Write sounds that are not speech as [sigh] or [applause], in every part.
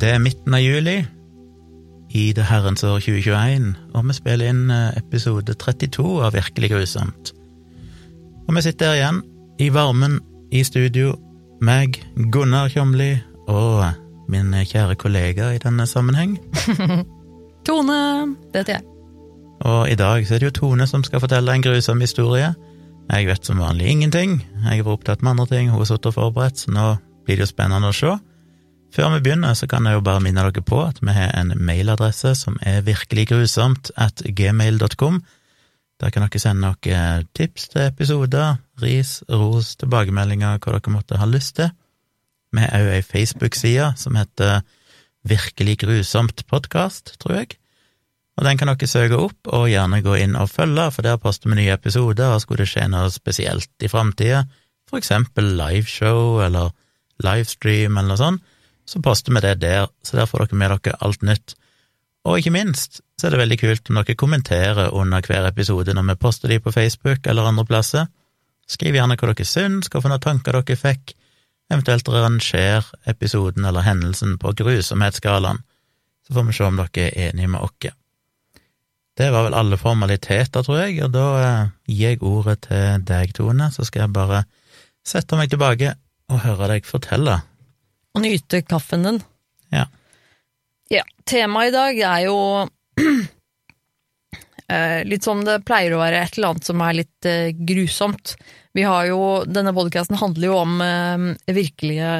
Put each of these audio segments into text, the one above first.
Det er midten av juli i det herrens år 2021, og vi spiller inn eh, episode 32 av Virkelig grusomt. Og vi sitter her igjen, i varmen, i studio, meg, Gunnar Kjomli, og min kjære kollega i denne sammenheng. [laughs] Tone! Det heter jeg. Og i dag så er det jo Tone som skal fortelle en grusom historie. Jeg vet som vanlig ingenting, jeg var opptatt med andre ting, hun har sittet og forberedt, så nå blir det jo spennende å se. Før vi begynner, så kan jeg jo bare minne dere på at vi har en mailadresse som er virkeliggrusomt at gmail.com. Der kan dere sende noen tips til episoder, ris, ros, tilbakemeldinger, hva dere måtte ha lyst til. Vi har òg ei Facebook-side som heter Virkelig grusomt podkast, tror jeg. Og den kan dere søke opp, og gjerne gå inn og følge, for der poster vi nye episoder, og skulle det skje noe spesielt i framtida, for eksempel liveshow eller livestream eller noe sånt, så poster vi det der, så der får dere med dere alt nytt. Og ikke minst så er det veldig kult om dere kommenterer under hver episode når vi poster de på Facebook eller andre plasser. Skriv gjerne hva dere syns, hva noen tanker dere fikk, eventuelt ranger episoden eller hendelsen på grusomhetsskalaen, så får vi se om dere er enige med oss. Det var vel alle formaliteter, tror jeg, og da eh, gir jeg ordet til deg, Tone, så skal jeg bare sette meg tilbake og høre deg fortelle Og nyte kaffen din. Ja. Ja, temaet i dag er jo [clears throat] eh, litt som det pleier å være, et eller annet som er litt eh, grusomt. Vi har jo, Denne podkasten handler jo om eh, virkelige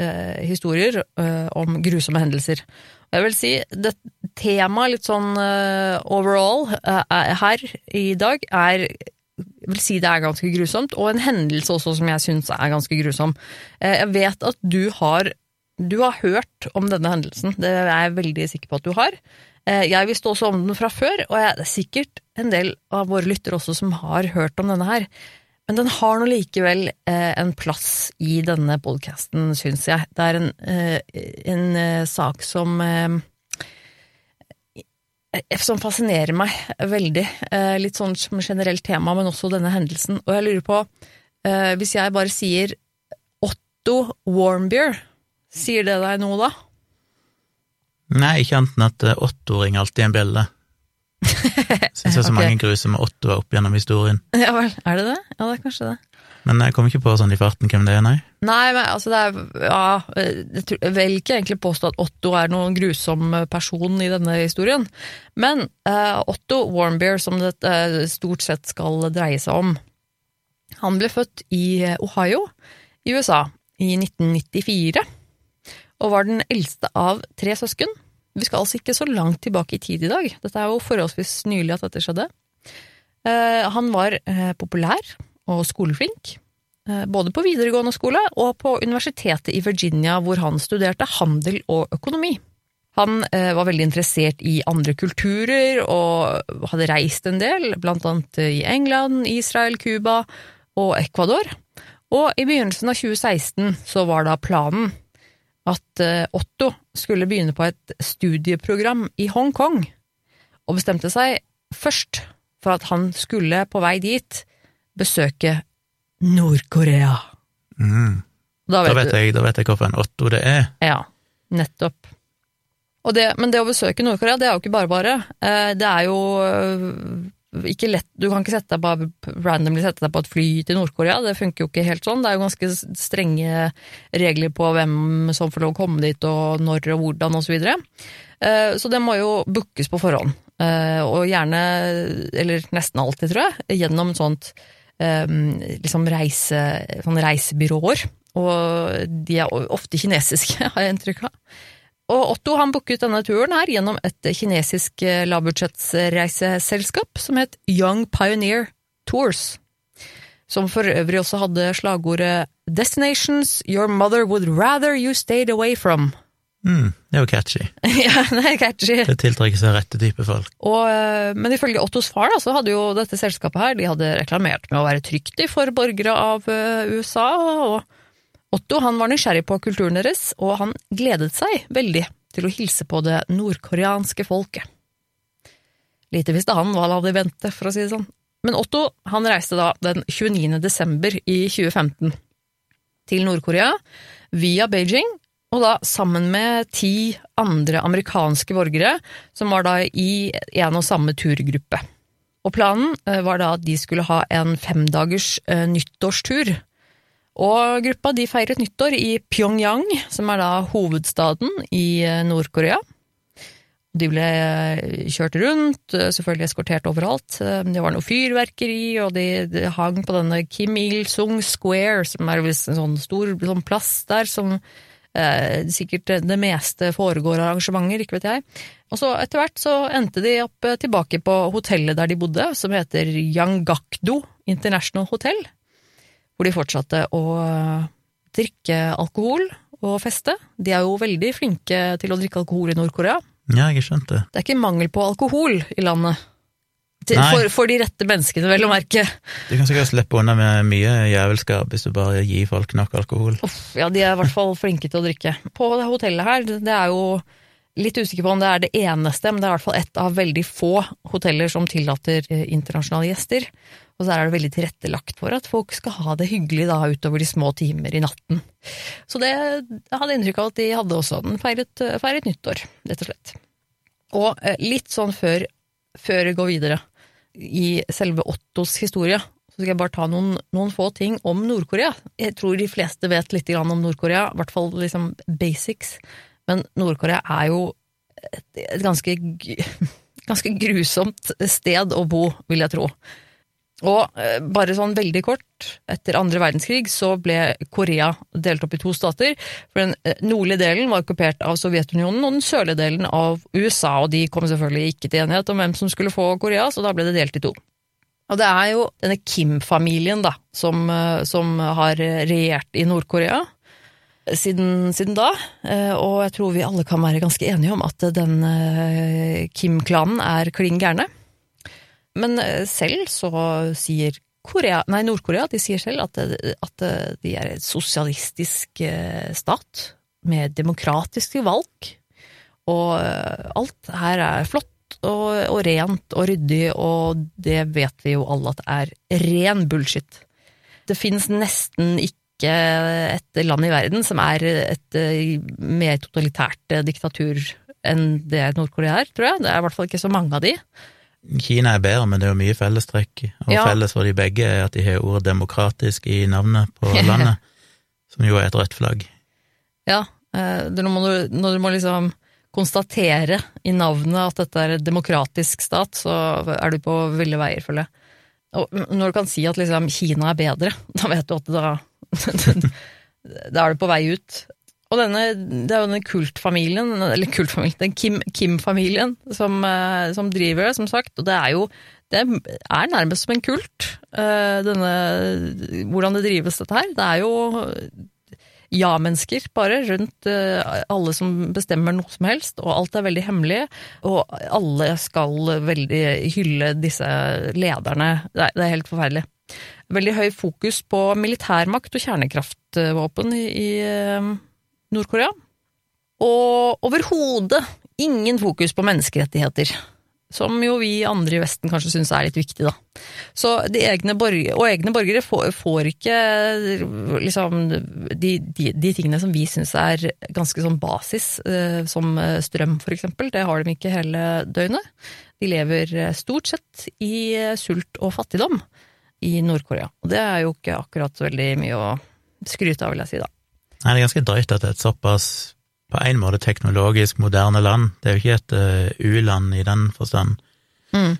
eh, historier, eh, om grusomme hendelser. Og jeg vil si, det temaet litt sånn eh, overall eh, her i dag er vil si det er ganske grusomt, og en hendelse også som jeg syns er ganske grusom. Eh, jeg vet at du har, du har hørt om denne hendelsen, det er jeg veldig sikker på at du har. Eh, Jeg visste også om den fra før, og det er sikkert en del av våre lyttere også som har hørt om denne her. Men den har nå likevel eh, en plass i denne podkasten, syns jeg. Det er en, en sak som som fascinerer meg veldig. Eh, litt sånn som generelt tema, men også denne hendelsen. Og jeg lurer på, eh, hvis jeg bare sier Otto Warmbier, sier det deg noe da? Nei, ikke annet enn at eh, Otto ringer alltid en bjelle. [laughs] Syns jeg så okay. mange grusomme Ottoer opp gjennom historien. [laughs] Ja vel, er det det? Ja, det er kanskje det. Men jeg kom ikke på sånn i farten hvem det er, nei. Nei, men altså det er Ja, jeg, vil ikke egentlig påstå at Otto er noen grusom person i denne historien, men uh, Otto Warmbier, som det uh, stort sett skal dreie seg om, han ble født i Ohio i USA i 1994, og var den eldste av tre søsken. Vi skal altså ikke så langt tilbake i tid i dag, dette er jo forholdsvis nylig at dette skjedde. Eh, han var eh, populær og skoleflink, eh, både på videregående skole og på universitetet i Virginia, hvor han studerte handel og økonomi. Han var veldig interessert i andre kulturer og hadde reist en del, blant annet i England, Israel, Cuba og Ecuador. Og i begynnelsen av 2016 så var da planen at eh, Otto skulle begynne på et studieprogram i Hongkong, og bestemte seg først for at han skulle på vei dit besøke Nord-Korea. Mm. Da Da vet, vet jeg, da vet jeg hvorfor en Otto det er. Ja, nettopp. Og det, men det å besøke Nord-Korea, det er jo ikke bare bare. Eh, Det er jo ikke lett Du kan ikke sette deg bare randomly sette deg på et fly til Nord-Korea, det funker jo ikke helt sånn. Det er jo ganske strenge regler på hvem som får lov å komme dit, og når og hvordan, og så videre. Eh, Så det må jo bookes på forhånd. Eh, Og gjerne, eller nesten alltid, tror jeg, gjennom sånt eh, liksom reise, sånne reisebyråer. Og de er ofte kinesiske, [laughs] har jeg inntrykk av. Og Otto han booket denne turen her gjennom et kinesisk eh, lavbudsjettsreiseselskap som het Young Pioneer Tours. Som for øvrig også hadde slagordet Destinations your mother would rather you stayed away from. Mm, det er jo catchy. [laughs] ja, det er catchy. Det tiltrekker seg rette type folk. Og, eh, men ifølge Ottos far da, så hadde jo dette selskapet her, de hadde reklamert med å være trygt for borgere av eh, USA, og Otto han var nysgjerrig på kulturen deres, og han gledet seg veldig til å hilse på det nordkoreanske folket. Lite visste han hva han hadde i vente, for å si det sånn. Men Otto han reiste da den 29. desember i 2015 til Nord-Korea via Beijing, Og da sammen med ti andre amerikanske borgere, som var da i en og samme turgruppe. Og planen eh, var da at de skulle ha en femdagers eh, nyttårstur. Og gruppa de feiret nyttår i Pyongyang, som er da hovedstaden i eh, Nord-Korea. De ble kjørt rundt, selvfølgelig eskortert overalt. Det var noe fyrverkeri, og de, de hang på denne Kim Il-sung Square, som er visst en sånn stor sånn plass der, som eh, sikkert det meste foregår arrangementer, ikke vet jeg. Og så etter hvert så endte de opp tilbake på hotellet der de bodde, som heter Yangakdo International Hotel, hvor de fortsatte å drikke alkohol og feste. De er jo veldig flinke til å drikke alkohol i Nord-Korea. Ja, jeg har skjønt det. Det er ikke mangel på alkohol i landet. For, for, de rette menneskene, vel å merke. Du kan sikkert slippe unna med mye jævelskap hvis du bare gir folk nok alkohol. Uff, ja, de er i hvert fall flinke til å drikke. På det hotellet her, det er jo litt usikker på om det er det eneste, men det er i hvert fall ett av veldig få hoteller som tillater eh, internasjonale gjester. Og så er det veldig tilrettelagt for at folk skal ha det hyggelig da utover de små timer i natten. Så det jeg hadde inntrykk av at de hadde også. Den feiret, feiret nyttår, rett og slett. Og eh, litt sånn før, før vi går videre i selve Ottos historie, så skal jeg bare ta noen, noen få ting om Nord-Korea. Jeg tror de fleste vet litt om Nord-Korea, i hvert fall liksom basics. Men Nord-Korea er jo et, et ganske, [laughs] ganske grusomt sted å bo, vil jeg tro. Og eh, bare sånn veldig kort, etter andre verdenskrig så ble Korea delt opp i to stater. For den eh, nordlige delen var okkupert av Sovjetunionen, og den sørlige delen av USA. Og de kom selvfølgelig ikke til enighet om hvem som skulle få Korea, så da ble det delt i to. Og det er jo denne Kim-familien da, som, eh, som, har regjert i Nord-Korea siden, siden, da. Og jeg tror vi alle kan være ganske enige om at den Kim-klanen er klin gærne. Men eh, selv så sier Korea, nei, Nord-Korea de sier selv at, at, de er et sosialistisk eh, stat med demokratiske valg. Og eh, alt her er flott og, og, rent og ryddig, og det vet vi jo alle at det er ren bullshit. Det finnes nesten ikke et land i verden som er et mer totalitært diktatur enn det Nord-Korea er, tror jeg. Det er i hvert fall ikke så mange av de. Kina er bedre, men det er jo mye fellestrekk. Og ja. felles for de begge er at de har ordet 'demokratisk' i navnet på [laughs] landet, som jo er et rødt flagg. Ja, eh, når du, når du må liksom konstatere i navnet at dette er et demokratisk stat, så er du på ville veier, føler jeg. Og når du kan si at liksom Kina er bedre, [laughs] da vet du at da, [laughs] da er du på vei ut. Og denne, det er jo denne kultfamilien, eller kultfamilien, den Kim-familien Kim som, eh, som, driver det, som sagt. Og det er jo det er nærmest som en kult, eh, denne, hvordan det drives, dette her. Det er jo ja-mennesker, bare, rundt eh, alle som bestemmer noe som helst, og alt er veldig hemmelig. Og alle skal veldig hylle disse lederne. Det er, det er helt forferdelig. Veldig høy fokus på militærmakt og kjernekraftvåpen i, i Nord-Korea. Og overhodet ingen fokus på menneskerettigheter. Som jo vi andre i Vesten kanskje syns er litt viktig, da. Så de egne borgere, og egne borgere får, får ikke liksom de, de, de, tingene som vi syns er ganske sånn basis, eh, som strøm for eksempel, det har de ikke hele døgnet. De lever stort sett i sult og fattigdom i Nord-Korea. Og det er jo ikke akkurat så veldig mye å skryte av, vil jeg si, da. Nei, det er ganske drøyt at det er et såpass på en måte teknologisk moderne land. Det er jo ikke et uh, u-land i den forstand. Mm.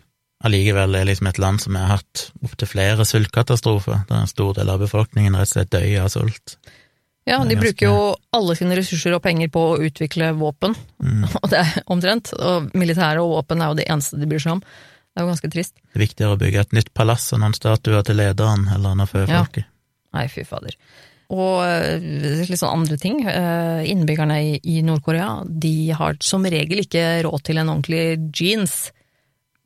Allikevel er det liksom et land som har hatt opptil flere sultkatastrofer, der en stor del av befolkningen rett og slett dør av sult. Ja, de ganske... bruker jo alle sine ressurser og penger på å utvikle våpen, mm. [laughs] og det er omtrent. Og militære og våpen er jo det eneste de bryr seg om. Det er jo ganske trist. Det er viktigere å bygge et nytt palass og noen statuer til lederen eller noe før Ja. Nei, fy fader. Og eh, litt sånn andre ting. Eh, innbyggerne i Nord-Korea de har som regel ikke råd til en ordentlig jeans.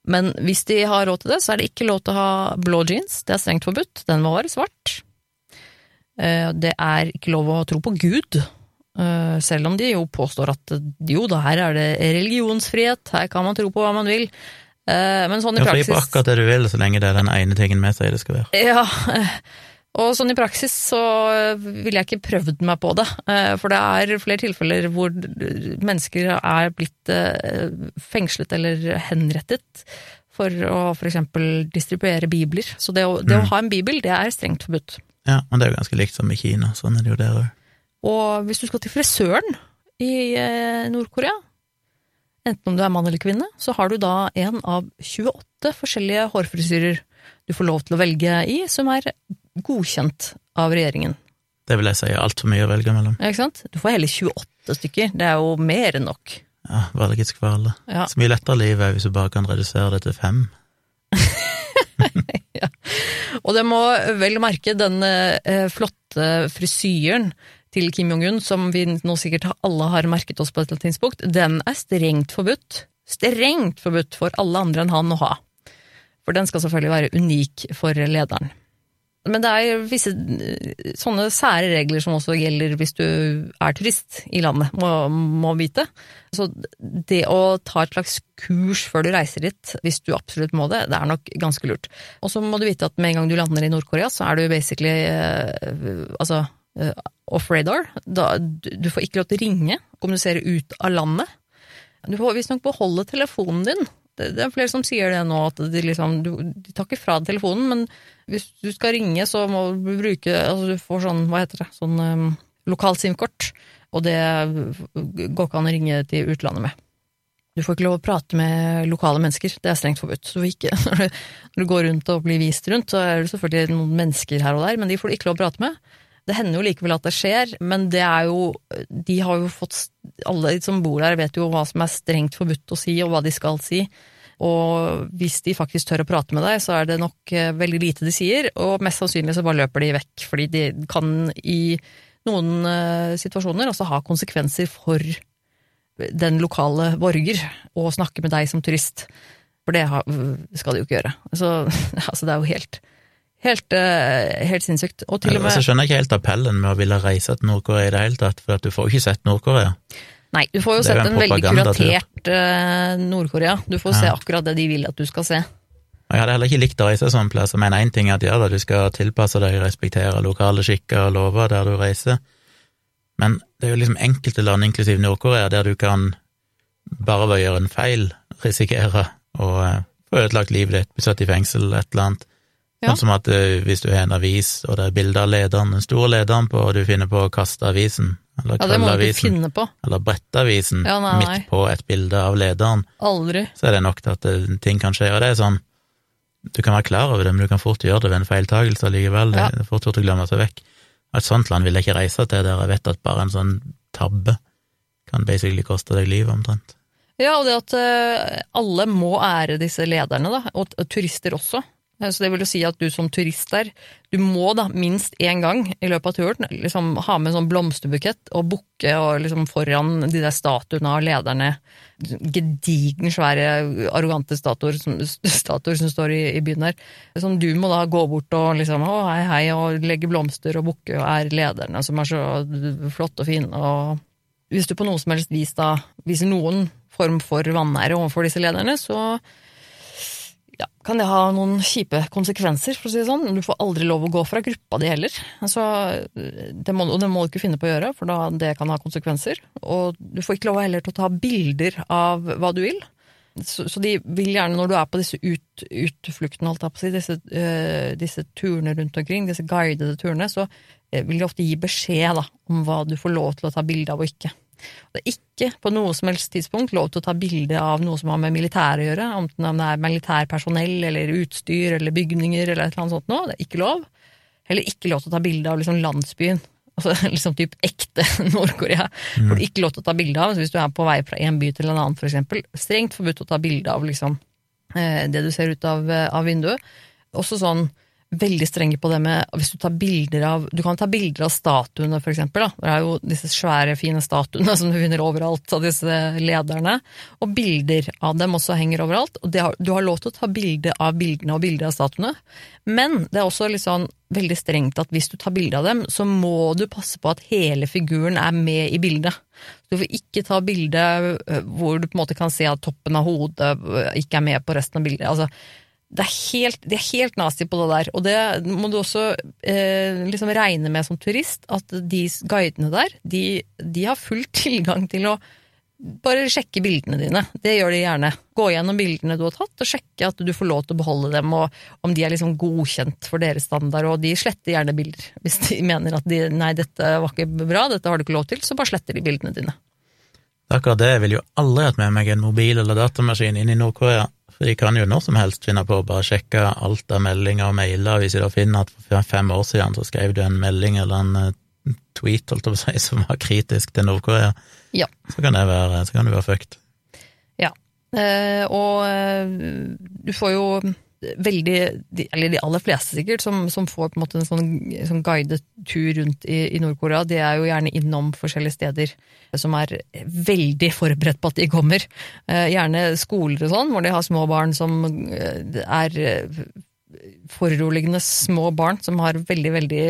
Men hvis de har råd til det, så er det ikke lov til å ha blå jeans. Det er strengt forbudt. Den var svart. Eh, det er ikke lov å tro på Gud. Selv om de jo påstår at jo da, her er det religionsfrihet, her kan man tro på hva man vil. Men sånn i praksis Ja, fri på akkurat det du vil, så lenge det er den ene tingen med seg det skal være. Ja, [laughs] Og sånn i praksis så ville jeg ikke prøvd meg på det, eh, for det er flere tilfeller hvor mennesker er blitt eh, fengslet eller henrettet for å for eksempel distribuere bibler. Så det å, det å Mm. ha en bibel, det er strengt forbudt. Ja, men det er jo ganske likt som i Kina, sånn er det jo der òg. Og hvis du skal til frisøren i eh, Nord-Korea, enten om du er mann eller kvinne, så har du da en av 28 forskjellige hårfrisyrer du får lov til å velge i, som er godkjent av regjeringen. Det vil jeg si er altfor mye å velge mellom. Ja, Ikke sant? Du får hele 28 stykker, det er jo mer enn nok. Ja, Valgets kvale. Ja. Så mye lettere liv er hvis du bare kan redusere det til fem. [laughs] ja. Og det må vel merke den eh, flotte frisyren til Kim Jong-un, som vi nå sikkert alle har merket oss på et tidspunkt, den er strengt forbudt. Strengt forbudt for alle andre enn han å ha. For den skal selvfølgelig være unik for lederen. Men det er visse eh, sånne sære regler som også gjelder hvis du er turist i landet, må, må vite. Så det å ta et slags kurs før du reiser dit, hvis du absolutt må det, det er nok ganske lurt. Og så må du vite at med en gang du lander i Nord-Korea, så er du basically eh, altså eh, off radar. Du, får ikke lov til å ringe, kommunisere ut av landet. Du får visstnok beholde telefonen din. Det, det er flere som sier det nå, at de, liksom, du, de tar ikke fra deg telefonen, men hvis du skal ringe, så må du bruke altså Du får sånn, hva heter det, sånn um, lokalt SIM-kort, og det går ikke an å ringe til utlandet med. Du får ikke lov å prate med lokale mennesker, det er strengt forbudt. Så ikke, [laughs] når, du, når du går rundt og blir vist rundt, så er det selvfølgelig noen mennesker her og der, men de får du ikke lov å prate med. Det hender jo likevel at det skjer, men det er jo De har jo fått Alle som bor der, vet jo hva som er strengt forbudt å si, og hva de skal si. Og hvis de faktisk tør å prate med deg, så er det nok eh, veldig lite de sier, og mest sannsynlig så bare løper de vekk, fordi de kan i noen eh, situasjoner også ha konsekvenser for den lokale borger å snakke med deg som turist. For det skal de jo ikke gjøre. Så [laughs] altså, det er jo helt, helt, eh, helt sinnssykt. Og til og Så med skjønner jeg ikke helt appellen med å ville reise til Nord-Korea i det hele tatt, for du får jo ikke sett Nord-Korea. Nei, du får jo sett en en veldig kuratert eh, Nord-Korea. Du får se akkurat det de vil at du skal se. Jeg hadde heller ikke likt å reise sånn plass. Jeg mener én ting er at ja da, du skal tilpasse deg, respektere lokale skikker og lover der du reiser, men det er jo liksom enkelte land, inklusiv Nord-Korea, der du kan bare ved å gjøre en feil risikere å eh, få ødelagt livet ditt, bli satt i fengsel et eller annet. Ja. Sånn som at eh, hvis du har en avis, og det er bilde av lederen, den store lederen på, og du finner på å kaste avisen, eller Ja, det må du ikke avisen, finne på. eller brette avisen Ja, nei, midt på et bilde av lederen, Aldri. så er det nok til at det, ting kan skje. Og det er sånn, du kan være klar over det, men du kan fort gjøre det ved en feiltagelse allikevel. Ja. Det er fort gjort å glemme seg vekk. Og et sånt land vil jeg ikke reise til, der jeg vet at bare en sånn tabbe kan basically koste deg livet, omtrent. Ja, og det at eh, alle må ære disse lederne, da, og turister også. Eh, Så det vil jo si at du som turist der, du må da minst én gang i løpet av turen liksom ha med en sånn blomsterbukett og bukke og liksom foran de der statuene av lederne. Gedigen, svære, arrogante statuer som, [laughs] statuer som står i, i byen der. Som du må da gå bort og liksom å, hei, hei, og legge blomster og bukke og er lederne som er så flotte og fine. og hvis du på noe som helst vis da viser noen form for vanære overfor disse lederne, så kan det ha noen kjipe konsekvenser, for å si det sånn. Du får aldri lov å gå fra gruppa di heller. Så det må, og det må du ikke finne på å gjøre, for da, det kan ha konsekvenser. Og du får ikke lov heller til å ta bilder av hva du vil. Så, så de vil gjerne, når du er på disse ut, utfluktene, holdt jeg på å si, disse, øh, disse turene rundt omkring, disse guidede turene, så eh, vil de ofte gi beskjed da, om hva du får lov til å ta bilde av og ikke. Det er ikke på noe som helst tidspunkt lov til å ta bilde av noe som har med militæret å gjøre, enten om det er militærpersonell eller utstyr eller bygninger eller et eller annet sånt noe. Det er ikke lov. Heller ikke lov til å ta bilde av liksom landsbyen. Altså [laughs] liksom typ ekte [laughs] Nord-Korea. Får du ikke lov til å ta bilde av hvis du er på vei fra en by til en annen, for eksempel. Strengt forbudt å ta bilde av liksom eh, det du ser ut av, eh, av vinduet. Også sånn veldig strenge på det med hvis du tar bilder av Du kan ta bilder av statuene, for eksempel. Da. Det er jo disse svære, fine statuene [laughs] som du finner overalt av disse lederne. Og bilder av dem også henger overalt. Og har, du har lov til å ta bilde av bildene og bilder av statuene. Men det er også litt sånn veldig strengt at hvis du tar bilde av dem, så må du passe på at hele figuren er med i bildet. Du får ikke ta bilde øh, hvor du på en måte kan se at toppen av hodet øh, ikke er med på resten av bildet. Altså, det er helt, det er helt nazi på det der, og det må du også eh, liksom regne med som turist, at de guidene der, de, de har full [laughs] tilgang til å bare sjekke bildene dine. Det gjør de gjerne. Gå gjennom bildene du har tatt, og sjekke at du får lov til å beholde dem, og om de er liksom godkjent for deres standard, og de sletter gjerne bilder. Hvis de [laughs] mener at de, nei, dette var ikke bra, dette har du ikke lov til, så bare sletter de bildene dine. Akkurat det, jeg vil jo aldri hatt med meg en mobil eller datamaskin inn i Nord-Korea, for de kan jo når som helst finne på å bare sjekke alt av meldinger og mailer, hvis de da finner at for fem år siden så skrev du en melding eller en eh, tweet, holdt jeg på å si, [laughs] som var kritisk til Nord-Korea, Ja. så kan det være, så kan du være fucked. Ja. Eh, og eh, du får jo veldig, de, eller de aller fleste sikkert, som, som får på en måte en sånn, sånn guidet tur rundt i, i Nord-Korea, de er jo gjerne innom forskjellige steder som er veldig forberedt på at de kommer. Eh, gjerne skoler og sånn, hvor de har små barn som eh, er eh, foruroligende små barn som har veldig, veldig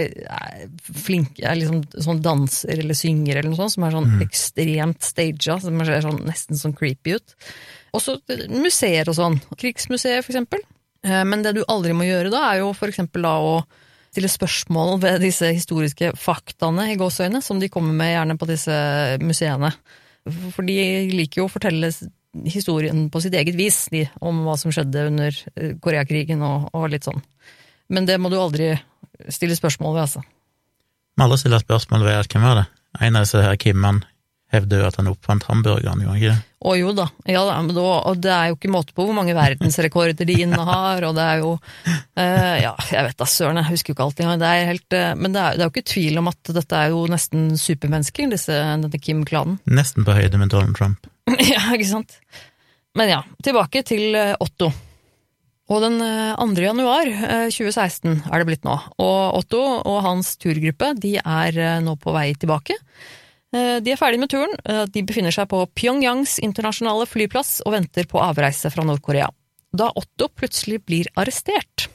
flinke er liksom sånn danser eller synger eller noe sånt, som er sånn ekstremt staged, som ser sånn, nesten sånn creepy ut. Også museer og sånn. Krigsmuseet, for eksempel. Eh, Men det du aldri må gjøre da, er jo for eksempel å stille spørsmål ved disse historiske faktaene i gåseøyne, som de kommer med gjerne på disse museene. For de liker jo å fortelle historien på sitt eget vis, de, om hva som skjedde under eh, Koreakrigen og, og litt sånn. Men det må du aldri stille spørsmål ved, altså. Må alle stiller spørsmål ved hvem var det? En av disse her Kimman hevder jo at han oppfant hamburgeren, gjorde han ikke det? Å jo da, ja, da, men da, og det er jo ikke måte på hvor mange verdensrekorder de innehar, og det er jo eh, Ja, jeg vet da søren, jeg husker jo ikke alt engang. Det er helt, eh, men det er, det er jo ikke tvil om at dette er jo nesten supermennesker, disse, denne Kim-klanen. Nesten på høyde med Donald Trump. [laughs] ja, ikke sant? Men ja, tilbake til eh, Otto. Og den eh, 2. januar eh, 2016 er det blitt nå, og Otto og hans turgruppe de er nå på vei tilbake. Eh, De er ferdige med turen, eh, de befinner seg på Pyongyangs internasjonale flyplass og venter på avreise fra Nord-Korea. Da Otto plutselig blir arrestert.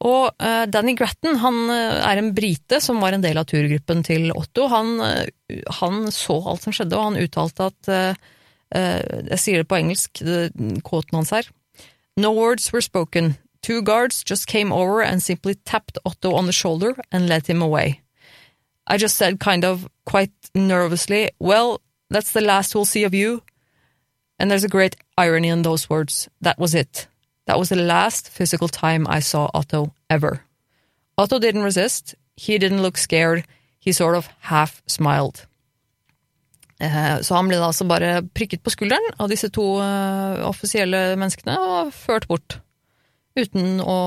Og eh, Danny Gratton han er en brite som var en del av turgruppen til Otto. Han, han så alt som skjedde, og han uttalte at Jeg sier det på engelsk, kåten hans her. No words were spoken. Two guards just came over and simply tapped Otto on the shoulder and led him away. I just said kind of quite nervously, well, that's the last we'll see of you. And there's a great irony in those words. That was it. That was the last physical time I saw Otto ever. Otto didn't resist. He didn't look scared. He sort of half smiled. Eh, Så han ble da altså bare prikket på skulderen av disse to eh, offisielle menneskene og ført bort. Uten, å,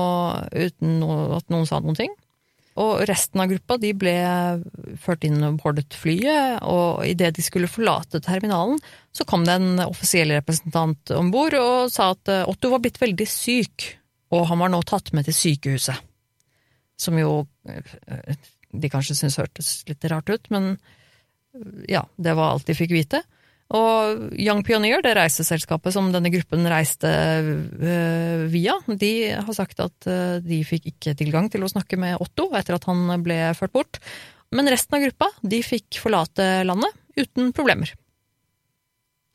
uten at noen sa noen ting. Og resten av gruppa de ble ført inn og bordet flyet, og idet de skulle forlate terminalen, så kom det en offisiell representant om bord og sa at eh, Otto var blitt veldig syk, og han var nå tatt med til sykehuset. Som jo eh, de kanskje syntes hørtes litt rart ut, men eh, ja, det var alt de fikk vite. Og Young Pioneer, det reiseselskapet som denne gruppen reiste øh, via, de har sagt at øh, de fikk ikke tilgang til å snakke med Otto etter at han ble ført bort. Men resten av gruppa de fikk forlate landet uten problemer.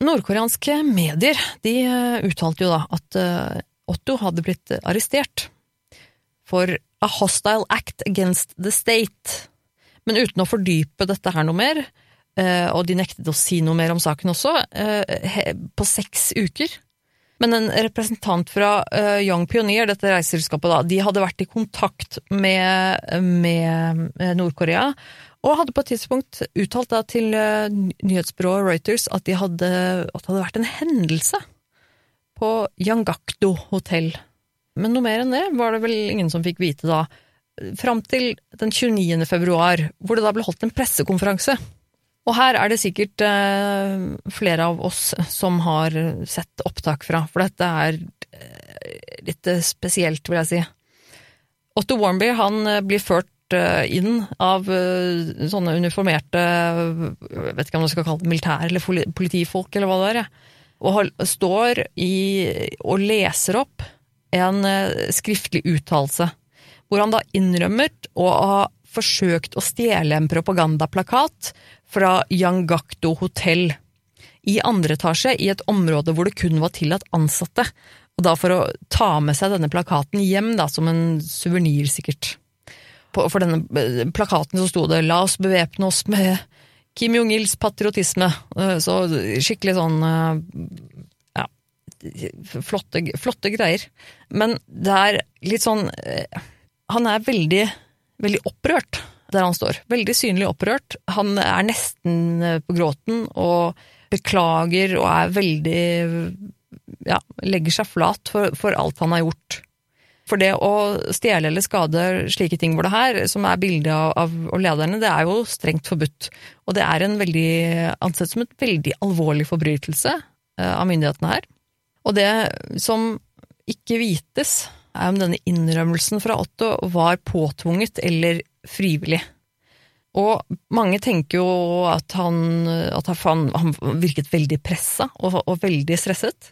Nordkoreanske medier de øh, uttalte jo da at Otto hadde blitt arrestert for a hostile act against the state. Men uten å fordype dette her noe mer, eh, og de nektet å si noe mer om saken også, eh, på seks uker. Men en representant fra eh, Young Pioneer, dette reiseselskapet, da, de hadde vært i kontakt med, med eh, Nord-Korea, og hadde på et tidspunkt uttalt da til eh, nyhetsbyrået Reuters at, de hadde, at det hadde vært en hendelse på Yangakdo hotell. Men noe mer enn det var det vel ingen som fikk vite da, fram til den 29. februar, hvor det da ble holdt en pressekonferanse. Og her er det sikkert eh, flere av oss som har sett opptak fra, for dette er eh, litt spesielt, vil jeg si. Otto Warmby han eh, blir ført eh, inn av eh, sånne uniformerte jeg vet ikke om du skal kalle det militær eller politifolk, eller hva det er, og har, står i, og leser opp en eh, skriftlig uttalelse, hvor han da innrømmer å ha forsøkt å stjele en propagandaplakat fra Yangakdo hotell i andre etasje i et område hvor det kun var tillatt ansatte. Og da for å ta med seg denne plakaten hjem, da, som en suvenir, sikkert. For denne eh, plakaten så sto det 'La oss bevæpne oss med Kim Jong-ils patriotisme'. Eh, Så skikkelig sånn eh, ja, flotte, flotte greier. Men det er litt sånn Han er veldig, veldig opprørt der han står. Veldig synlig opprørt. Han er nesten eh, på gråten og beklager og er veldig Ja, legger seg flat for, for alt han har gjort. For det å stjele eller skade slike ting hvor det her, som er bildet av, av og lederne, det er jo strengt forbudt. Og det er en veldig, ansett som et veldig alvorlig forbrytelse eh, av myndighetene her. Og det som ikke vites, er om denne innrømmelsen fra Otto var påtvunget eller frivillig. Og mange tenker jo at han, at han, han virket veldig pressa og, og veldig stresset,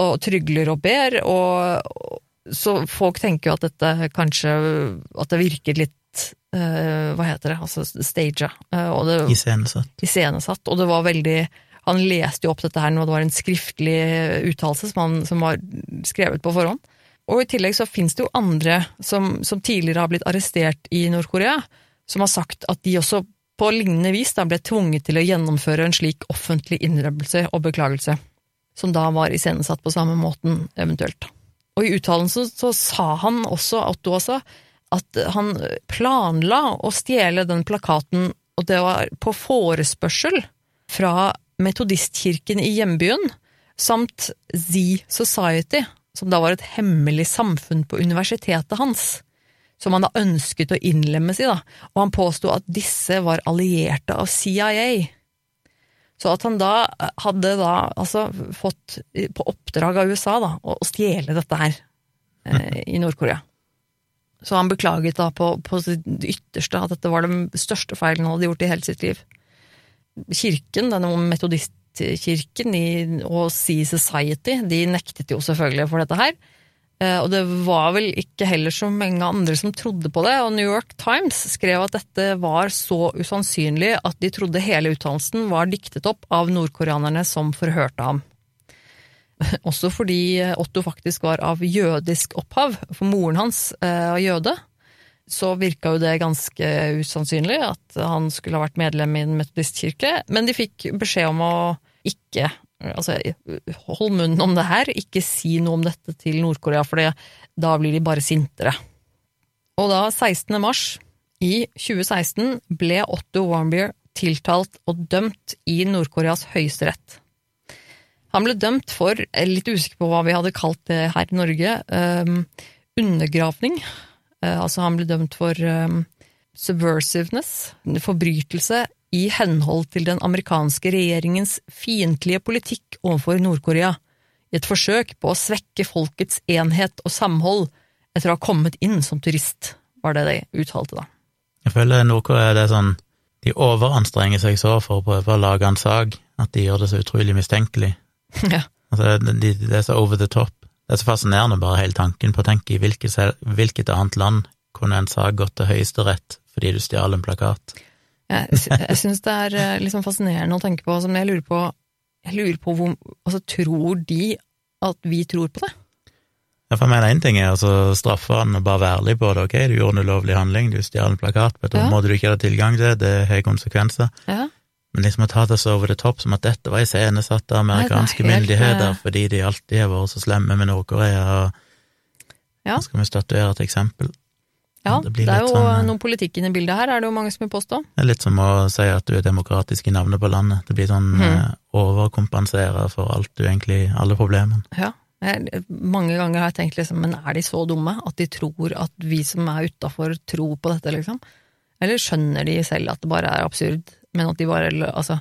og trygler og ber, og så folk tenker jo at dette kanskje At det virket litt uh, Hva heter det? Altså staged. Uh, Iscenesatt. Iscenesatt. Og det var veldig Han leste jo opp dette her når det var en skriftlig uttalelse som, som, var skrevet på forhånd. Og i tillegg så finnes det jo andre som, som tidligere har blitt arrestert i Nord-Korea, som har sagt at de også på lignende vis da ble tvunget til å gjennomføre en slik offentlig innrømmelse og beklagelse, som da var iscenesatt på samme måten, eventuelt. Og i uttalelsen så sa han også, Otto også, at han planla å stjele den plakaten, og det var på forespørsel fra metodistkirken i hjembyen, samt Z Society, som da var et hemmelig samfunn på universitetet hans, som han da ønsket å innlemmes i, da, og han påsto at disse var allierte av CIA. Så at han da hadde da altså fått på oppdrag av USA da, å stjele dette her eh, i Nord-Korea. Så han beklaget da på, på sitt ytterste at dette var den største feilen han hadde gjort i hele sitt liv. Kirken, denne metodistkirken i, og Sea Society, de nektet jo selvfølgelig for dette her. Eh, og det var vel ikke heller så mange andre som trodde på det, og New York Times skrev at dette var så usannsynlig at de trodde hele uttalelsen var diktet opp av nordkoreanerne som forhørte ham. [laughs] Også fordi Otto faktisk var av jødisk opphav, for moren hans var jøde. Så virka jo det ganske usannsynlig at han skulle ha vært medlem i en metodistkirke, men de fikk beskjed om å ikke Altså, hold munnen om det her, ikke si noe om dette til Nord-Korea, for da blir de bare sintere. Og da, 16. mars i 2016, ble Otto Warmbier tiltalt og dømt i Nord-Koreas høyesterett. Han ble dømt for, litt usikker på hva vi hadde kalt det her i Norge, um, undergravning. Uh, altså, han ble dømt for um, subversiveness, forbrytelse i henhold til den amerikanske regjeringens fiendtlige politikk overfor Nord-Korea, i et forsøk på å svekke folkets enhet og samhold etter å ha kommet inn som turist, var det de uttalte da. Jeg føler Nord-Korea er det sånn De overanstrenger seg så for å prøve å lage en sak at de gjør det så utrolig mistenkelig. [laughs] Ja. Altså, det, det er så over the top. Det er så fascinerende bare hele tanken på å tenke i hvilket, hvilket annet land kunne en sak gått til Høyesterett fordi du stjal en plakat. Jeg, jeg syns det er liksom fascinerende å tenke på, som jeg lurer på Jeg lurer på hvor Altså, tror de at vi tror på det? Ja, for jeg mener én ting er altså straffe han og bare være ærlig på det, ok, du gjorde en ulovlig handling, du stjal en plakat på et Ja. område du ikke hadde tilgang til, det har konsekvenser, Ja. men liksom å ta det så over det topp som at dette var iscenesatt av amerikanske Nei, helt, myndigheter eh, fordi de alltid har vært så slemme med Nord-Korea, og Ja. skal vi statuere et eksempel. Ja, Det det, er jo sånn, eh, noe politikk inne i bildet her, er det jo mange som vil påstå. Det er litt som å si at du er demokratisk i navnet på landet. Det blir sånn Mhm. eh, overkompensere for alt du egentlig Alle problemene. Ja. Jeg, mange ganger har jeg tenkt liksom, men er de så dumme at de tror at vi som er utafor, tror på dette, liksom? Eller skjønner de selv at det bare er absurd, men at de bare Altså,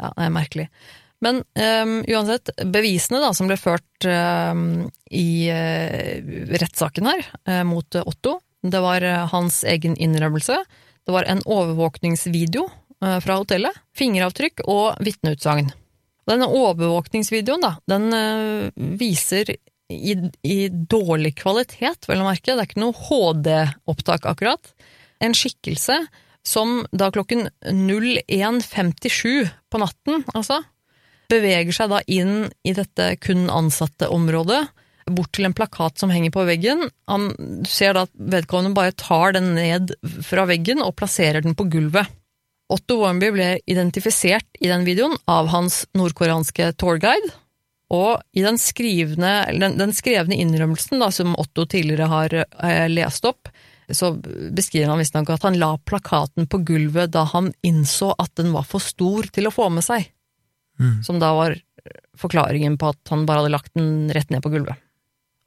ja, det er merkelig. Men um, uansett, bevisene da, som ble ført um, i uh, rettssaken her uh, mot Otto, det var øh, hans egen innrømmelse, det var en overvåkningsvideo øh, fra hotellet, fingeravtrykk og vitneutsagn. Denne overvåkningsvideoen, da, den øh, viser i, i dårlig kvalitet, vel å merke, det er ikke noe HD-opptak akkurat, en skikkelse som da klokken 01.57 på natten, altså, beveger seg da inn i dette kun ansatte området, bort til en plakat som henger på veggen. Han ser da at vedkommende bare tar den ned fra veggen og plasserer den på gulvet. Otto Warmby ble identifisert i den videoen av hans nordkoreanske tourguide, og i den, skrivne, den, den skrevne innrømmelsen da, som Otto tidligere har eh, lest opp, så beskriver han visstnok at han la plakaten på gulvet da han innså at den var for stor til å få med seg, Mm. som da var forklaringen på at han bare hadde lagt den rett ned på gulvet.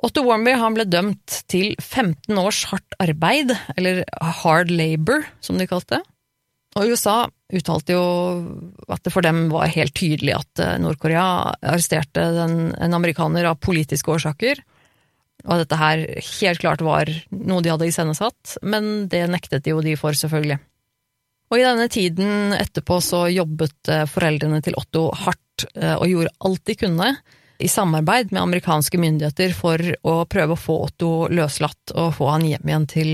Otto Warmby ble dømt til 15 års hardt arbeid, eller hard labor, som de kalte det. Og USA uttalte jo at det for dem var helt tydelig at eh, Nord-Korea arresterte den, en amerikaner av politiske årsaker, og at dette her helt klart var noe de hadde iscenesatt, men det nektet jo de for, selvfølgelig. Og i denne tiden etterpå så jobbet eh, foreldrene til Otto hardt eh, og gjorde alt de kunne i samarbeid med amerikanske myndigheter for å prøve å få Otto løslatt og få han hjem igjen til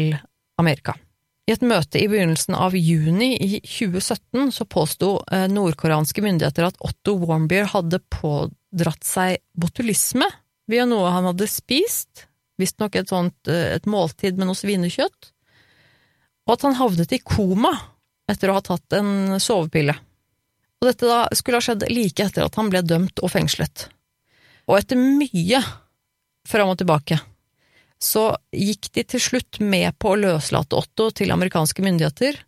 Amerika. I et møte i begynnelsen av juni i 2017 så påsto eh, nordkoreanske myndigheter at Otto Warmbier hadde pådratt seg botulisme via noe han hadde spist, visstnok et sånt et måltid med noe svinekjøtt, og at han havnet i koma etter å ha tatt en sovepille. Og dette da skulle ha skjedd like etter at han ble dømt og fengslet. Og etter mye fram og tilbake, så gikk de til slutt med på å løslate Otto til amerikanske myndigheter,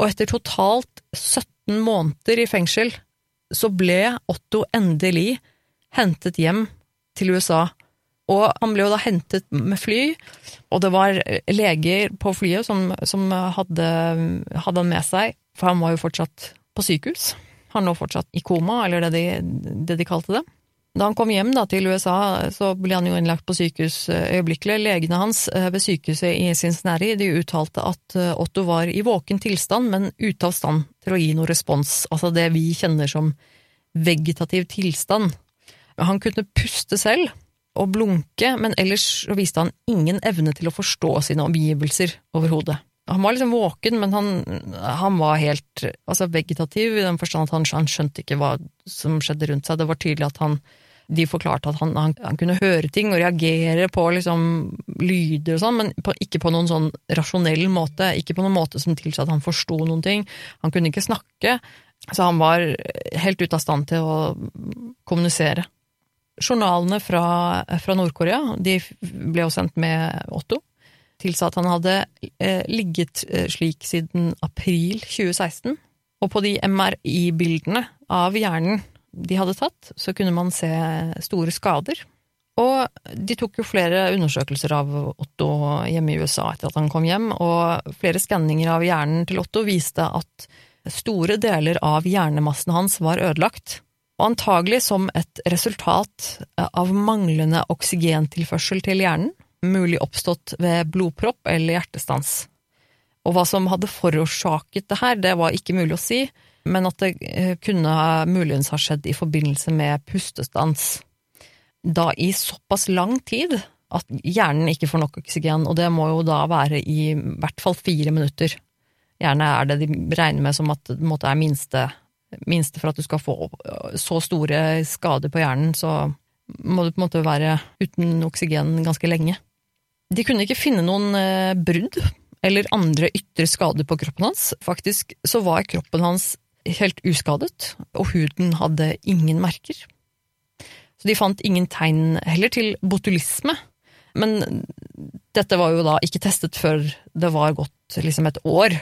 og etter totalt 17 måneder i fengsel, så ble Otto endelig hentet hjem til USA. Og han ble jo da hentet med fly, og det var leger på flyet som, som hadde, hadde han med seg, for han var jo fortsatt på sykehus. Han lå fortsatt i koma, eller det de, det de kalte det. Da han kom hjem da, til USA, så ble han jo innlagt på sykehus øyeblikkelig. Legene hans ved sykehuset i Cincinnati de uttalte at Otto var i våken tilstand, men ute av stand til å gi noe respons, altså det vi kjenner som vegetativ tilstand. Han kunne puste selv og blunke, men ellers så viste han ingen evne til å forstå sine omgivelser overhodet. Han var liksom våken, men han, han var helt altså vegetativ i den forstand at han, han, skjønte ikke hva som skjedde rundt seg. Det var tydelig at han De forklarte at han, han, han kunne høre ting og reagere på liksom lyder og sånn, men på, ikke på noen sånn rasjonell måte. Ikke på noen måte som tilsa at han forsto noen ting. Han kunne ikke snakke, så han var helt ute av stand til å kommunisere. Journalene fra, fra Nord-Korea de ble jo sendt med Otto tilsa at han hadde eh, ligget eh, slik siden april 2016, og på de MRI-bildene av hjernen de hadde tatt, så kunne man se store skader. Og de tok jo flere undersøkelser av Otto hjemme i USA etter at han kom hjem, og flere skanninger av hjernen til Otto viste at store deler av hjernemassen hans var ødelagt, og antagelig som et resultat av manglende oksygentilførsel til hjernen, mulig oppstått ved blodpropp eller hjertestans. Og hva som hadde forårsaket det her, det var ikke mulig å si, men at det kunne muligens ha skjedd i forbindelse med pustestans. Da i såpass lang tid at hjernen ikke får nok oksygen, og det må jo da være i hvert fall fire minutter. Gjerne er det de regner med som at det er minste, minste for at du skal få så store skader på hjernen, så må du på en måte være uten oksygen ganske lenge. De kunne ikke finne noen brudd eller andre ytre skader på kroppen hans. Faktisk så var kroppen hans helt uskadet, og huden hadde ingen merker. Så de fant ingen tegn heller til botulisme, men dette var jo da ikke testet før det var gått liksom et år,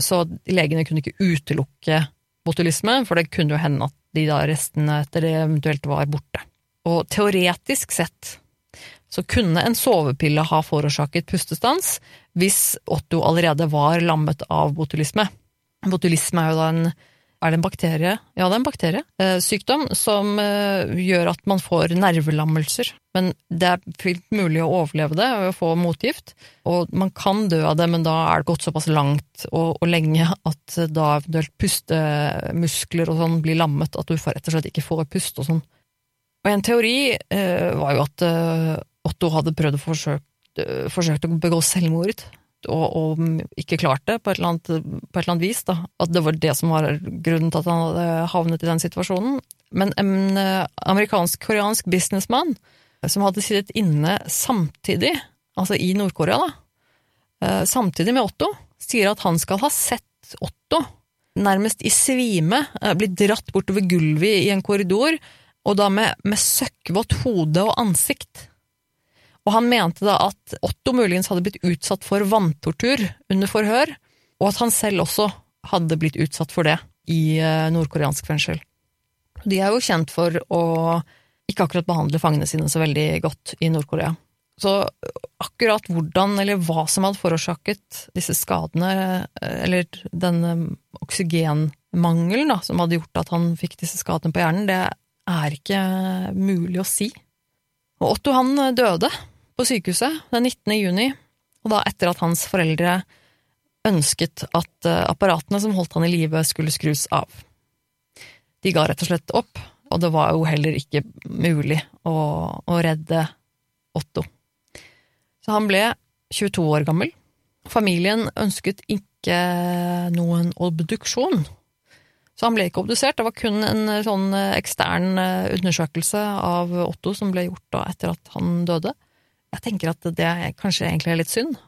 så legene kunne ikke utelukke botulisme, for det kunne jo hende at de da restene etter det eventuelt var borte. Og teoretisk sett så kunne en sovepille ha forårsaket pustestans hvis Otto allerede var lammet av botulisme. Botulisme er jo da en er det en bakterie? Ja, det er en bakterie. Sykdom som gjør at man får nervelammelser. Men det er fullt mulig å overleve det og få motgift, og man kan dø av det, men da er det gått såpass langt og, og lenge at da eventuelt pustemuskler og sånn blir lammet, at du rett og slett ikke får puste og sånn. Og en teori eh, var jo at eh, Otto hadde prøvd å forsøke, forsøkt å begå selvmord, og, og, ikke klart det på et, annet, på et, eller annet, vis, da. At det var det som var grunnen til at han hadde havnet i den situasjonen. Men en amerikansk-koreansk businessmann som hadde sittet inne samtidig, altså i Nord-Korea, da, eh, samtidig med Otto, sier at han skal ha sett Otto nærmest i svime, eh, bli dratt bortover gulvet i en korridor, og da med, med søkkvått hode og ansikt. Og han mente da at Otto muligens hadde blitt utsatt for vanntortur under forhør, og at han selv også hadde blitt utsatt for det i eh, nordkoreansk fengsel. De er jo kjent for å ikke akkurat behandle fangene sine så veldig godt i Nord-Korea. Så akkurat hvordan eller hva som hadde forårsaket disse skadene, eh, eller den oksygenmangelen da, som hadde gjort at han fikk disse skadene på hjernen, det er ikke mulig å si. Og Otto han døde på sykehuset den 19. juni, og da etter at hans foreldre ønsket at eh, apparatene som holdt han i live, skulle skrus av. De ga rett og slett opp, og det var jo heller ikke mulig å, å redde Otto. Så han ble 22 år gammel. Familien ønsket ikke noen obduksjon, så han ble ikke obdusert. Det var kun en sånn ekstern undersøkelse av Otto som ble gjort da etter at han døde. Jeg tenker at det kanskje egentlig er litt synd,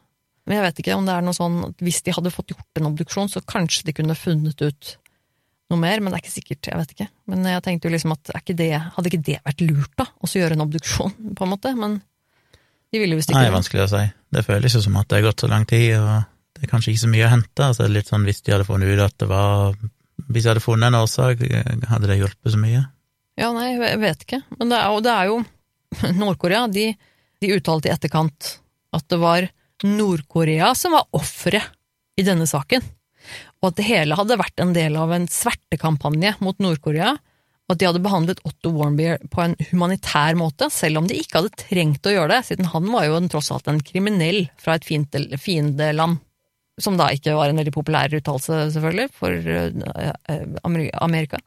men jeg vet ikke om det er noe sånn at hvis de hadde fått gjort en obduksjon, så kanskje de kunne funnet ut noe mer, men det er ikke sikkert, jeg vet ikke. Men jeg tenkte jo liksom at ikke det, hadde ikke det vært lurt, da, å gjøre en obduksjon, [laughs] på en måte, men de ville visst ikke Nei, det. er vanskelig å si. Det føles jo som at det har gått så lang tid, og det er kanskje ikke så mye å hente. Altså, litt sånn hvis de hadde funnet ut at det var Hvis de hadde funnet en årsak, hadde det hjulpet så mye? Ja, nei, jeg vet ikke. Men det er, det er jo [laughs] Nord-Korea, de, de uttalte i etterkant at det var Nord-Korea som var offeret i denne saken, og at det hele hadde vært en del av en svertekampanje mot Nord-Korea, og at de hadde behandlet Otto Warmbier på en humanitær måte, selv om de ikke hadde trengt å gjøre det, siden han var jo tross alt en kriminell fra et fiendeland. Som da ikke var en veldig populær uttalelse, selvfølgelig, for uh, Amerika.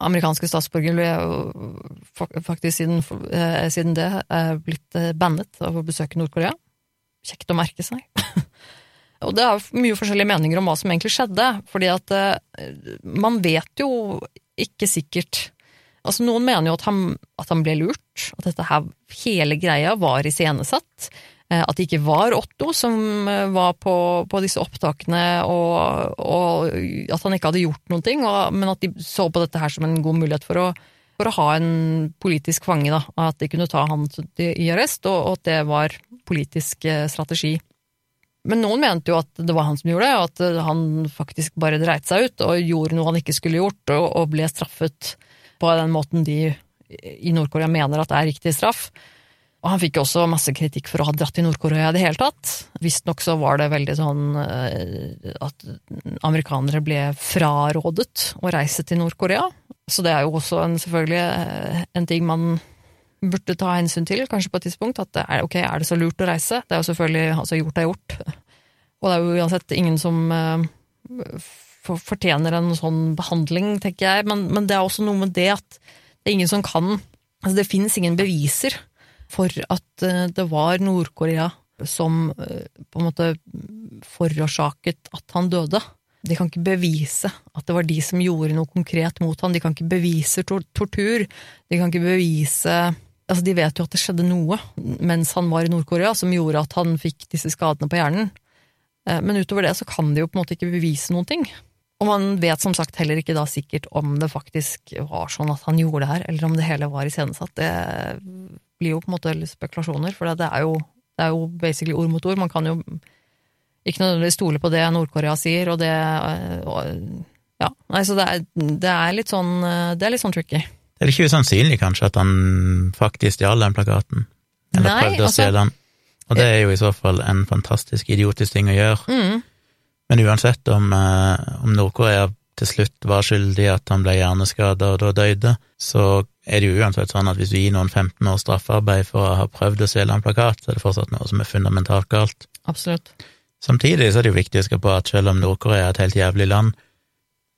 Amerikanske statsborgere faktisk siden, uh, siden det uh, blitt bannet av å besøke Nord-Korea kjekt å merke seg. [laughs] og det er mye forskjellige meninger om hva som egentlig skjedde, fordi at man vet jo ikke sikkert Altså, noen mener jo at han, at han ble lurt, at dette her, hele greia var iscenesatt. Uh, at det ikke var Otto som uh, var på, på, disse opptakene, og, og, at han ikke hadde gjort noen ting, og, men at de så på dette her som en god mulighet for å for å ha en politisk fange, da. At de kunne ta han i arrest, og, og at det var politisk eh, strategi. Men noen mente jo at det var han som gjorde det, og at eh, han faktisk bare dreit seg ut og gjorde noe han ikke skulle gjort, og, og ble straffet på den måten de i Nord-Korea mener at det er riktig straff. Og han fikk også masse kritikk for å ha dratt til Nord-Korea i det hele tatt. Visstnok så var det veldig sånn eh, at amerikanere ble frarådet å reise til Nord-Korea. Så det er jo også en, selvfølgelig eh, en ting man burde ta hensyn til, kanskje på et tidspunkt. At er, ok, er det så lurt å reise? Det er jo selvfølgelig altså gjort er gjort. Og det er jo uansett ingen som uh, fortjener en sånn behandling, tenker jeg. Men, men, det er også noe med det at det er ingen som kan Altså, det finnes ingen beviser for at uh, det var Nord-Korea som uh, på en måte forårsaket at han døde. De kan ikke bevise at det var de som gjorde noe konkret mot han. De kan ikke bevise tor tortur. De kan ikke bevise Altså, de vet jo at det skjedde noe mens han var i Nord-Korea som gjorde at han fikk disse skadene på hjernen. Eh, men utover det så kan de jo på en måte ikke bevise noen ting. Og man vet som sagt heller ikke da sikkert om det faktisk var sånn at han gjorde det her, eller om det hele var iscenesatt. Det blir jo på en måte spekulasjoner, for det er jo, det er jo basically ord mot ord. Man kan jo ikke nødvendigvis stole på det Nord-Korea sier, og det og, Ja, nei, så det er, det er, litt sånn Det er litt sånn tricky. Det er ikke usannsynlig, kanskje, at han faktisk stjal den plakaten? Eller nei, prøvde å altså, stjele den? Og det er jo i så fall en fantastisk idiotisk ting å gjøre. Mm. Men uansett om, eh, om Nord-Korea til slutt var skyldig i at han ble hjerneskada og da døde, så er det jo uansett sånn at hvis du gir noen 15 års straffarbeid for å ha prøvd å stjele en plakat, så er det fortsatt noe som er fundamentalt galt. Absolutt. Samtidig så er det jo viktig å huske på at selv om Nord-Korea er et helt jævlig land,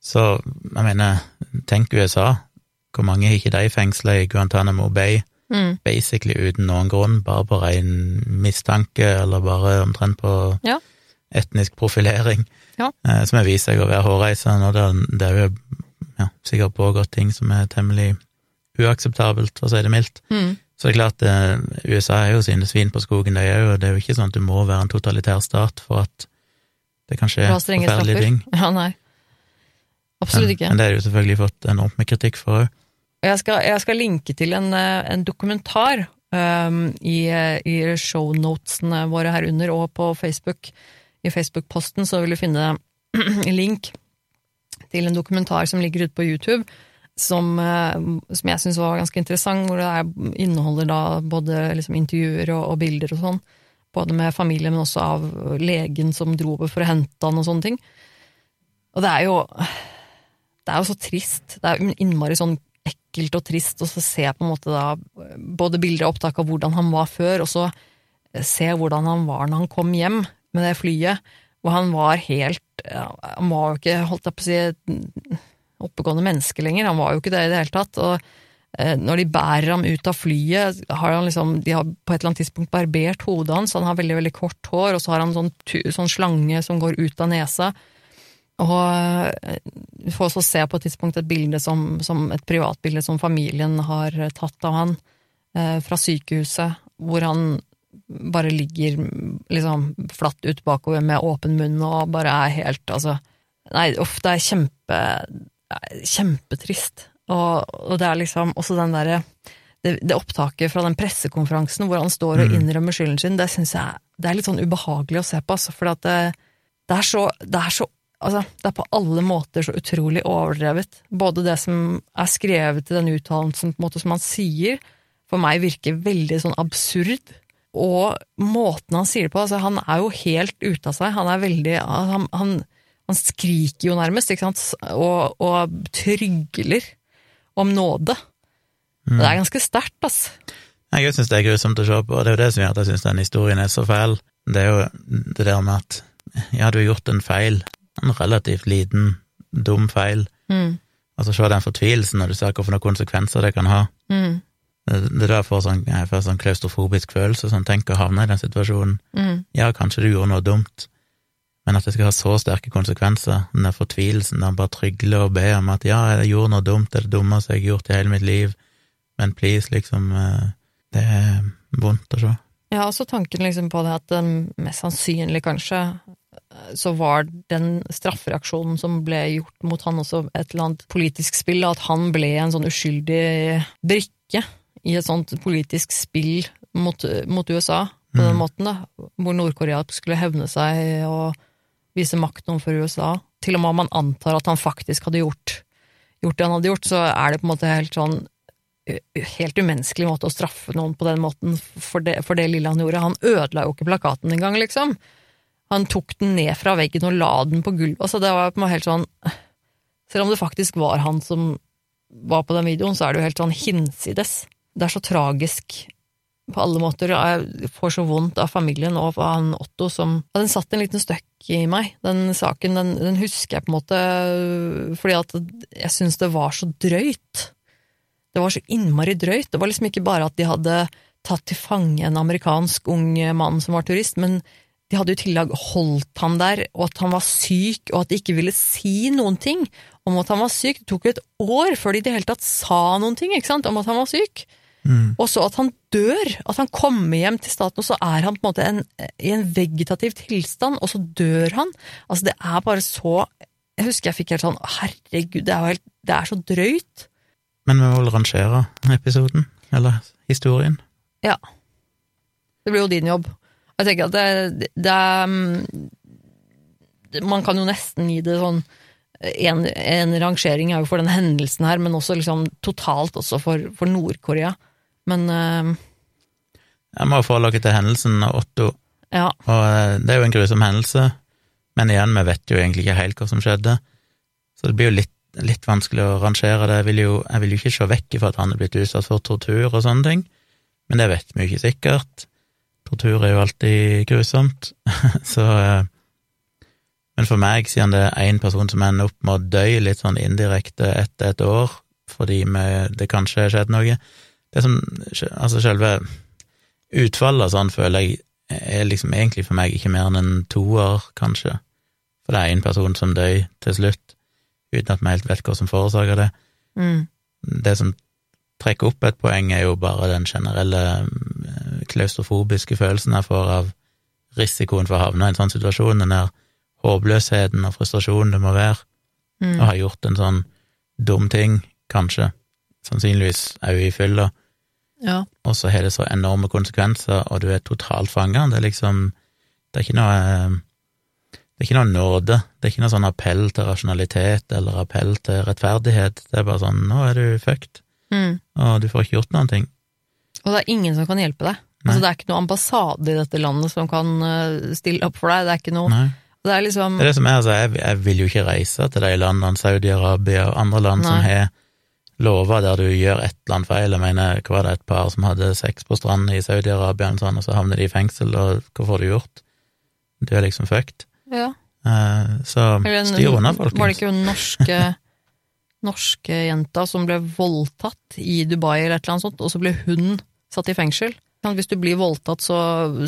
så jeg mener, tenk USA, hvor mange har ikke de fengsla i Guantánamo Bay, mm. basically uten noen grunn, bare på ren mistanke, eller bare omtrent på ja. Etnisk profilering, ja. eh, som har vist seg å være hårreisende, og det, det er jo ja, sikkert pågått ting som er temmelig uakseptabelt, for å si det mildt. Mm. Så det er klart, eh, USA er jo sine svin på skogen, de òg, og det er jo ikke sånn at du må være en totalitær stat for at det kan skje forferdelige straffer. ting. [laughs] Ja, nei. Absolutt ikke. men det har jo selvfølgelig fått enormt med kritikk for òg. Jeg jeg skal linke til en, eh, en dokumentar um, i, eh, i shownotene våre her under, og på Facebook. I Facebook-posten så vil du finne [clears throat] link til en dokumentar som ligger ute på YouTube, som, eh, som jeg syns var ganske interessant, hvor det er, inneholder da både liksom intervjuer og, og bilder og sånn. Både med familie, men også av legen som dro over for å hente han og sånne ting. Og det er jo Det er jo så trist. Det er innmari sånn ekkelt og trist å se på en måte da både bilder og opptak av hvordan han var før, og så se hvordan han var når han kom hjem med det flyet, hvor han var helt Han var jo ikke, holdt jeg på å si, oppegående menneske lenger, han var jo ikke det i det hele tatt. og eh, når de bærer ham ut av flyet, har han liksom, de har på et eller annet tidspunkt barbert hodet hans, han har veldig veldig kort hår, og så har han sånn, sånn slange som går ut av nesa. Og eh, vi får også se på et tidspunkt et bilde som, som et privatbilde som familien har tatt av han eh, fra sykehuset, hvor han bare ligger liksom flatt ut bakover med åpen munn og bare er helt altså Nei, uff, det er kjempe kjempetrist. Og, og det er liksom også den derre det, det opptaket fra den pressekonferansen hvor han står og Mm. innrømmer skylden sin, det syns jeg det er litt sånn ubehagelig å se på, altså, for det, det er så, det er så Altså, det er på alle måter så utrolig overdrevet. Både det som er skrevet i den uttalelsen, på en måte som han sier, for meg virker veldig sånn absurd. Og måten han sier det på, altså han er jo helt ute av seg. Han er veldig Han, han, han skriker jo nærmest, ikke sant, og, og trygler om nåde. Mm. Det er ganske sterkt, ass. Jeg syns det er grusomt å se på, og det er jo det som gjør at jeg syns den historien er så fæl. Det er jo det der med at ja, du har gjort en feil, en relativt liten, dum feil. Mm. Altså, se den fortvilelsen når du ser hvilke konsekvenser det kan ha. Mm. Det, er da jeg får sånn, jeg får sånn klaustrofobisk følelse, sånn tenk å havne i den situasjonen. Mm. Ja, kanskje du gjorde noe dumt, men at det skal ha så sterke konsekvenser, den der fortvilelsen der han bare trygler og ber om at ja, jeg gjorde noe dumt, det er det dummeste jeg har gjort i hele mitt liv, men please, liksom, eh, det er vondt å se. Jeg har også tanken liksom på det at mest sannsynlig kanskje så var den straffereaksjonen som ble gjort mot han også et eller annet politisk spill, at han ble en sånn uskyldig brikke i et sånt politisk spill mot, mot USA, på den Mm. måten, da, hvor Nord-Korea skulle hevne seg og vise makt overfor USA. Til og med om man antar at han faktisk hadde gjort, gjort det han hadde gjort, så er det på en måte helt sånn helt umenneskelig måte å straffe noen på den måten for det, for det lille han gjorde. Han ødela jo ikke plakaten engang, liksom. Han tok den ned fra veggen og la den på gulvet. Altså, det var på en måte helt sånn Selv om det faktisk var han som var på den videoen, så er det jo helt sånn hinsides. Det er så tragisk på alle måter. Jeg får så vondt av familien og av han Otto som ja, Den satt en liten støkk i meg, den saken. Den, den husker jeg på en måte fordi at jeg syns det var så drøyt. Det var så innmari drøyt. Det var liksom ikke bare at de hadde tatt til fange en amerikansk ung mann som var turist, men de hadde jo i tillegg holdt han der, og at han var syk, og at de ikke ville si noen ting om at han var syk. Det tok jo et år før de i det hele tatt sa noen ting ikke sant, om at han var syk. Mm. Og så at han dør, at han kommer hjem til staten, og så er han på en måte en, i en vegetativ tilstand, og så dør han. Altså, det er bare så Jeg husker jeg fikk helt sånn Herregud, det er helt Det er så drøyt. Men vi må vel rangere episoden, eller historien. Ja. Det blir jo din jobb. Jeg tenker at det, det er mm, det- Man kan jo nesten gi det sånn en, en rangering er jo for den hendelsen her, men også liksom totalt også for, for Nord-Korea. Men uh, Jeg må dere til hendelsen av Otto, ja. og eh, det er jo en grusom hendelse, men igjen, vi vet jo egentlig ikke helt hva som skjedde, så det blir jo litt, litt vanskelig å rangere det. Jeg vil, jo, jeg vil jo ikke se vekk ifra at han er blitt utsatt for tortur og sånne ting, men det vet vi jo ikke sikkert. Tortur er jo alltid grusomt, [laughs] så uh, Men for meg, siden det er én person som ender opp med å dø litt sånn indirekte etter et år, fordi vi, det kanskje har skjedd noe Det som Altså, selve utfallet sånn føler jeg er liksom egentlig for meg ikke mer enn en toer, kanskje. For det er én person som døy til slutt, uten at vi helt vet hva som forårsaker det. Mm. Det som trekker opp et poeng, er jo bare den generelle eh, klaustrofobiske følelsen jeg får av risikoen for å havne i en sånn situasjon, den der håpløsheten og frustrasjonen det må være Mm. å ha gjort en sånn dum ting, kanskje, sannsynligvis òg i fylla, Ja. og så har det så enorme konsekvenser, og du er totalt fanga. Det er liksom Det er ikke noe eh, Det er ikke noe nåde. Det er ikke noe sånn appell til rasjonalitet eller appell til rettferdighet. Det er bare sånn Nå er du fucked, Mm. og du får ikke gjort noen ting. Og det er ingen som kan hjelpe deg. Altså, det er ikke noe ambassade i dette landet som kan eh, stille opp for deg. Det er ikke noe Nei. Det er liksom Det er det som er, altså, jeg, jeg vil jo ikke reise til de landene, Saudi-Arabia og andre land som har lover der du gjør et eller annet feil. Jeg mener, hva var det et par som hadde sex på stranden i Saudi-Arabia, og sånn, og så havner de i fengsel, og hva får du gjort? Du er liksom fucked. ja. Eh, så styr unna, Var det ikke norske [laughs] norske jenta som ble voldtatt i Dubai eller et eller annet sånt, og så ble hun satt i fengsel? Hvis du blir voldtatt, så,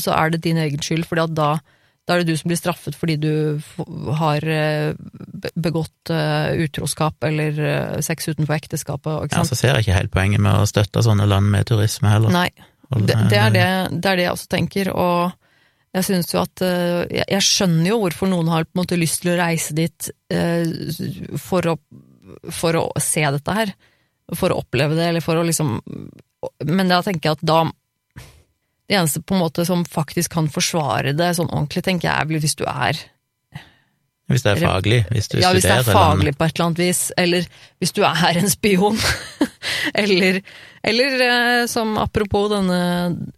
så er det din egen skyld, fordi at da, da er det du som blir straffet fordi du har eh, begått eh, utroskap eller eh, sex utenfor ekteskapet. Ikke Ja, så ser jeg ikke helt poenget med å støtte sånne land med turisme heller. Nei, det, det, er det, det er det jeg også tenker, og jeg synes jo at jeg, skjønner jo hvorfor noen har på en måte lyst til å reise dit for, å, for å se dette her. For å oppleve det, eller for å liksom Men da tenker jeg at da Det eneste på en måte som faktisk kan forsvare det sånn ordentlig, tenker jeg er hvis du er Hvis det er faglig, hvis du ja, hvis det er faglig eller... på et eller annet vis, eller hvis du er en spion. [laughs] eller eller eh, som apropos denne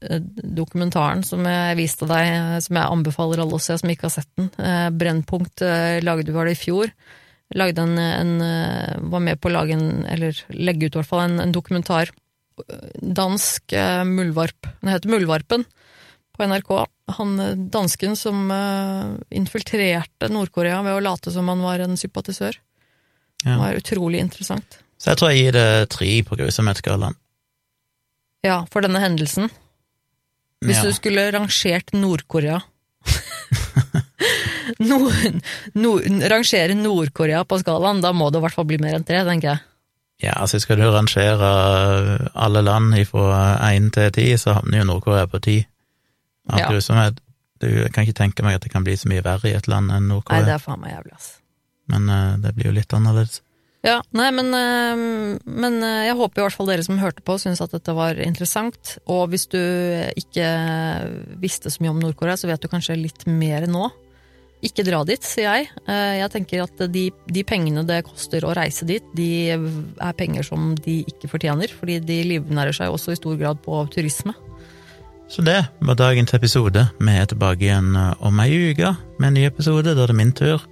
eh, dokumentaren som jeg viste deg, eh, som jeg anbefaler alle å se som ikke har sett den. Brennpunkt lagde var det i fjor. Lagde en, en Var med på å lage en, eller legge ut i hvert fall, en, en dokumentar. Dansk eh, muldvarp. Den heter Muldvarpen på NRK. Han eh, dansken som eh, infiltrerte Nord-Korea ved å late som han var en sympatisør. Det var utrolig interessant. Så jeg tror jeg gir det tre på grusomhetsskalaen. Ja, for denne hendelsen. Hvis Ja. du skulle rangert Nord-Korea [laughs] Nord, nord, Rangere Nord-Korea på skalaen, da må det i hvert fall bli mer enn tre, tenker jeg. Ja, altså skal du rangere alle land fra én til ti, så havner jo Nord-Korea på ti. Av Ja. grusomhet. Du, jeg kan ikke tenke meg at det kan bli så mye verre i et land enn Nei, Nord-Korea, det er faen meg jævlig, ass. men uh, det blir jo litt annerledes. Ja, nei, men, eh, men eh, jeg håper i hvert fall dere som hørte på, syns at dette var interessant. Og hvis du ikke visste så mye om Nord-Korea, så vet du kanskje litt mer nå. Ikke dra dit, sier jeg. Eh, Jeg tenker at de, de pengene det koster å reise dit, de er penger som de ikke fortjener, fordi de livnærer seg også i stor grad på turisme. Så det var dagens episode. Vi er tilbake igjen eh, om ei uke med en ny episode. Da er det min tur.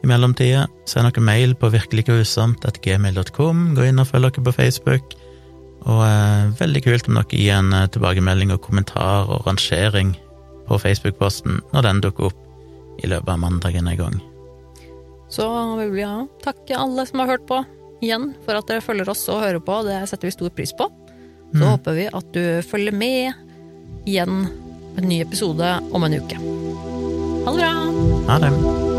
I mellomtida, send dere mail på virkeliggrusomt.gmail.com. Gå inn og følg dere på Facebook. Og eh, veldig kult om dere gir en eh, tilbakemelding og kommentar og rangering på Facebook-posten når den dukker opp i løpet av mandagen en gang. Så vil vi ja, takke alle som har hørt på, igjen, for at dere følger oss og hører på. Det setter vi stor pris på. Så Mm. håper vi at du følger med igjen med en ny episode om en uke. Ha det bra! Ha det.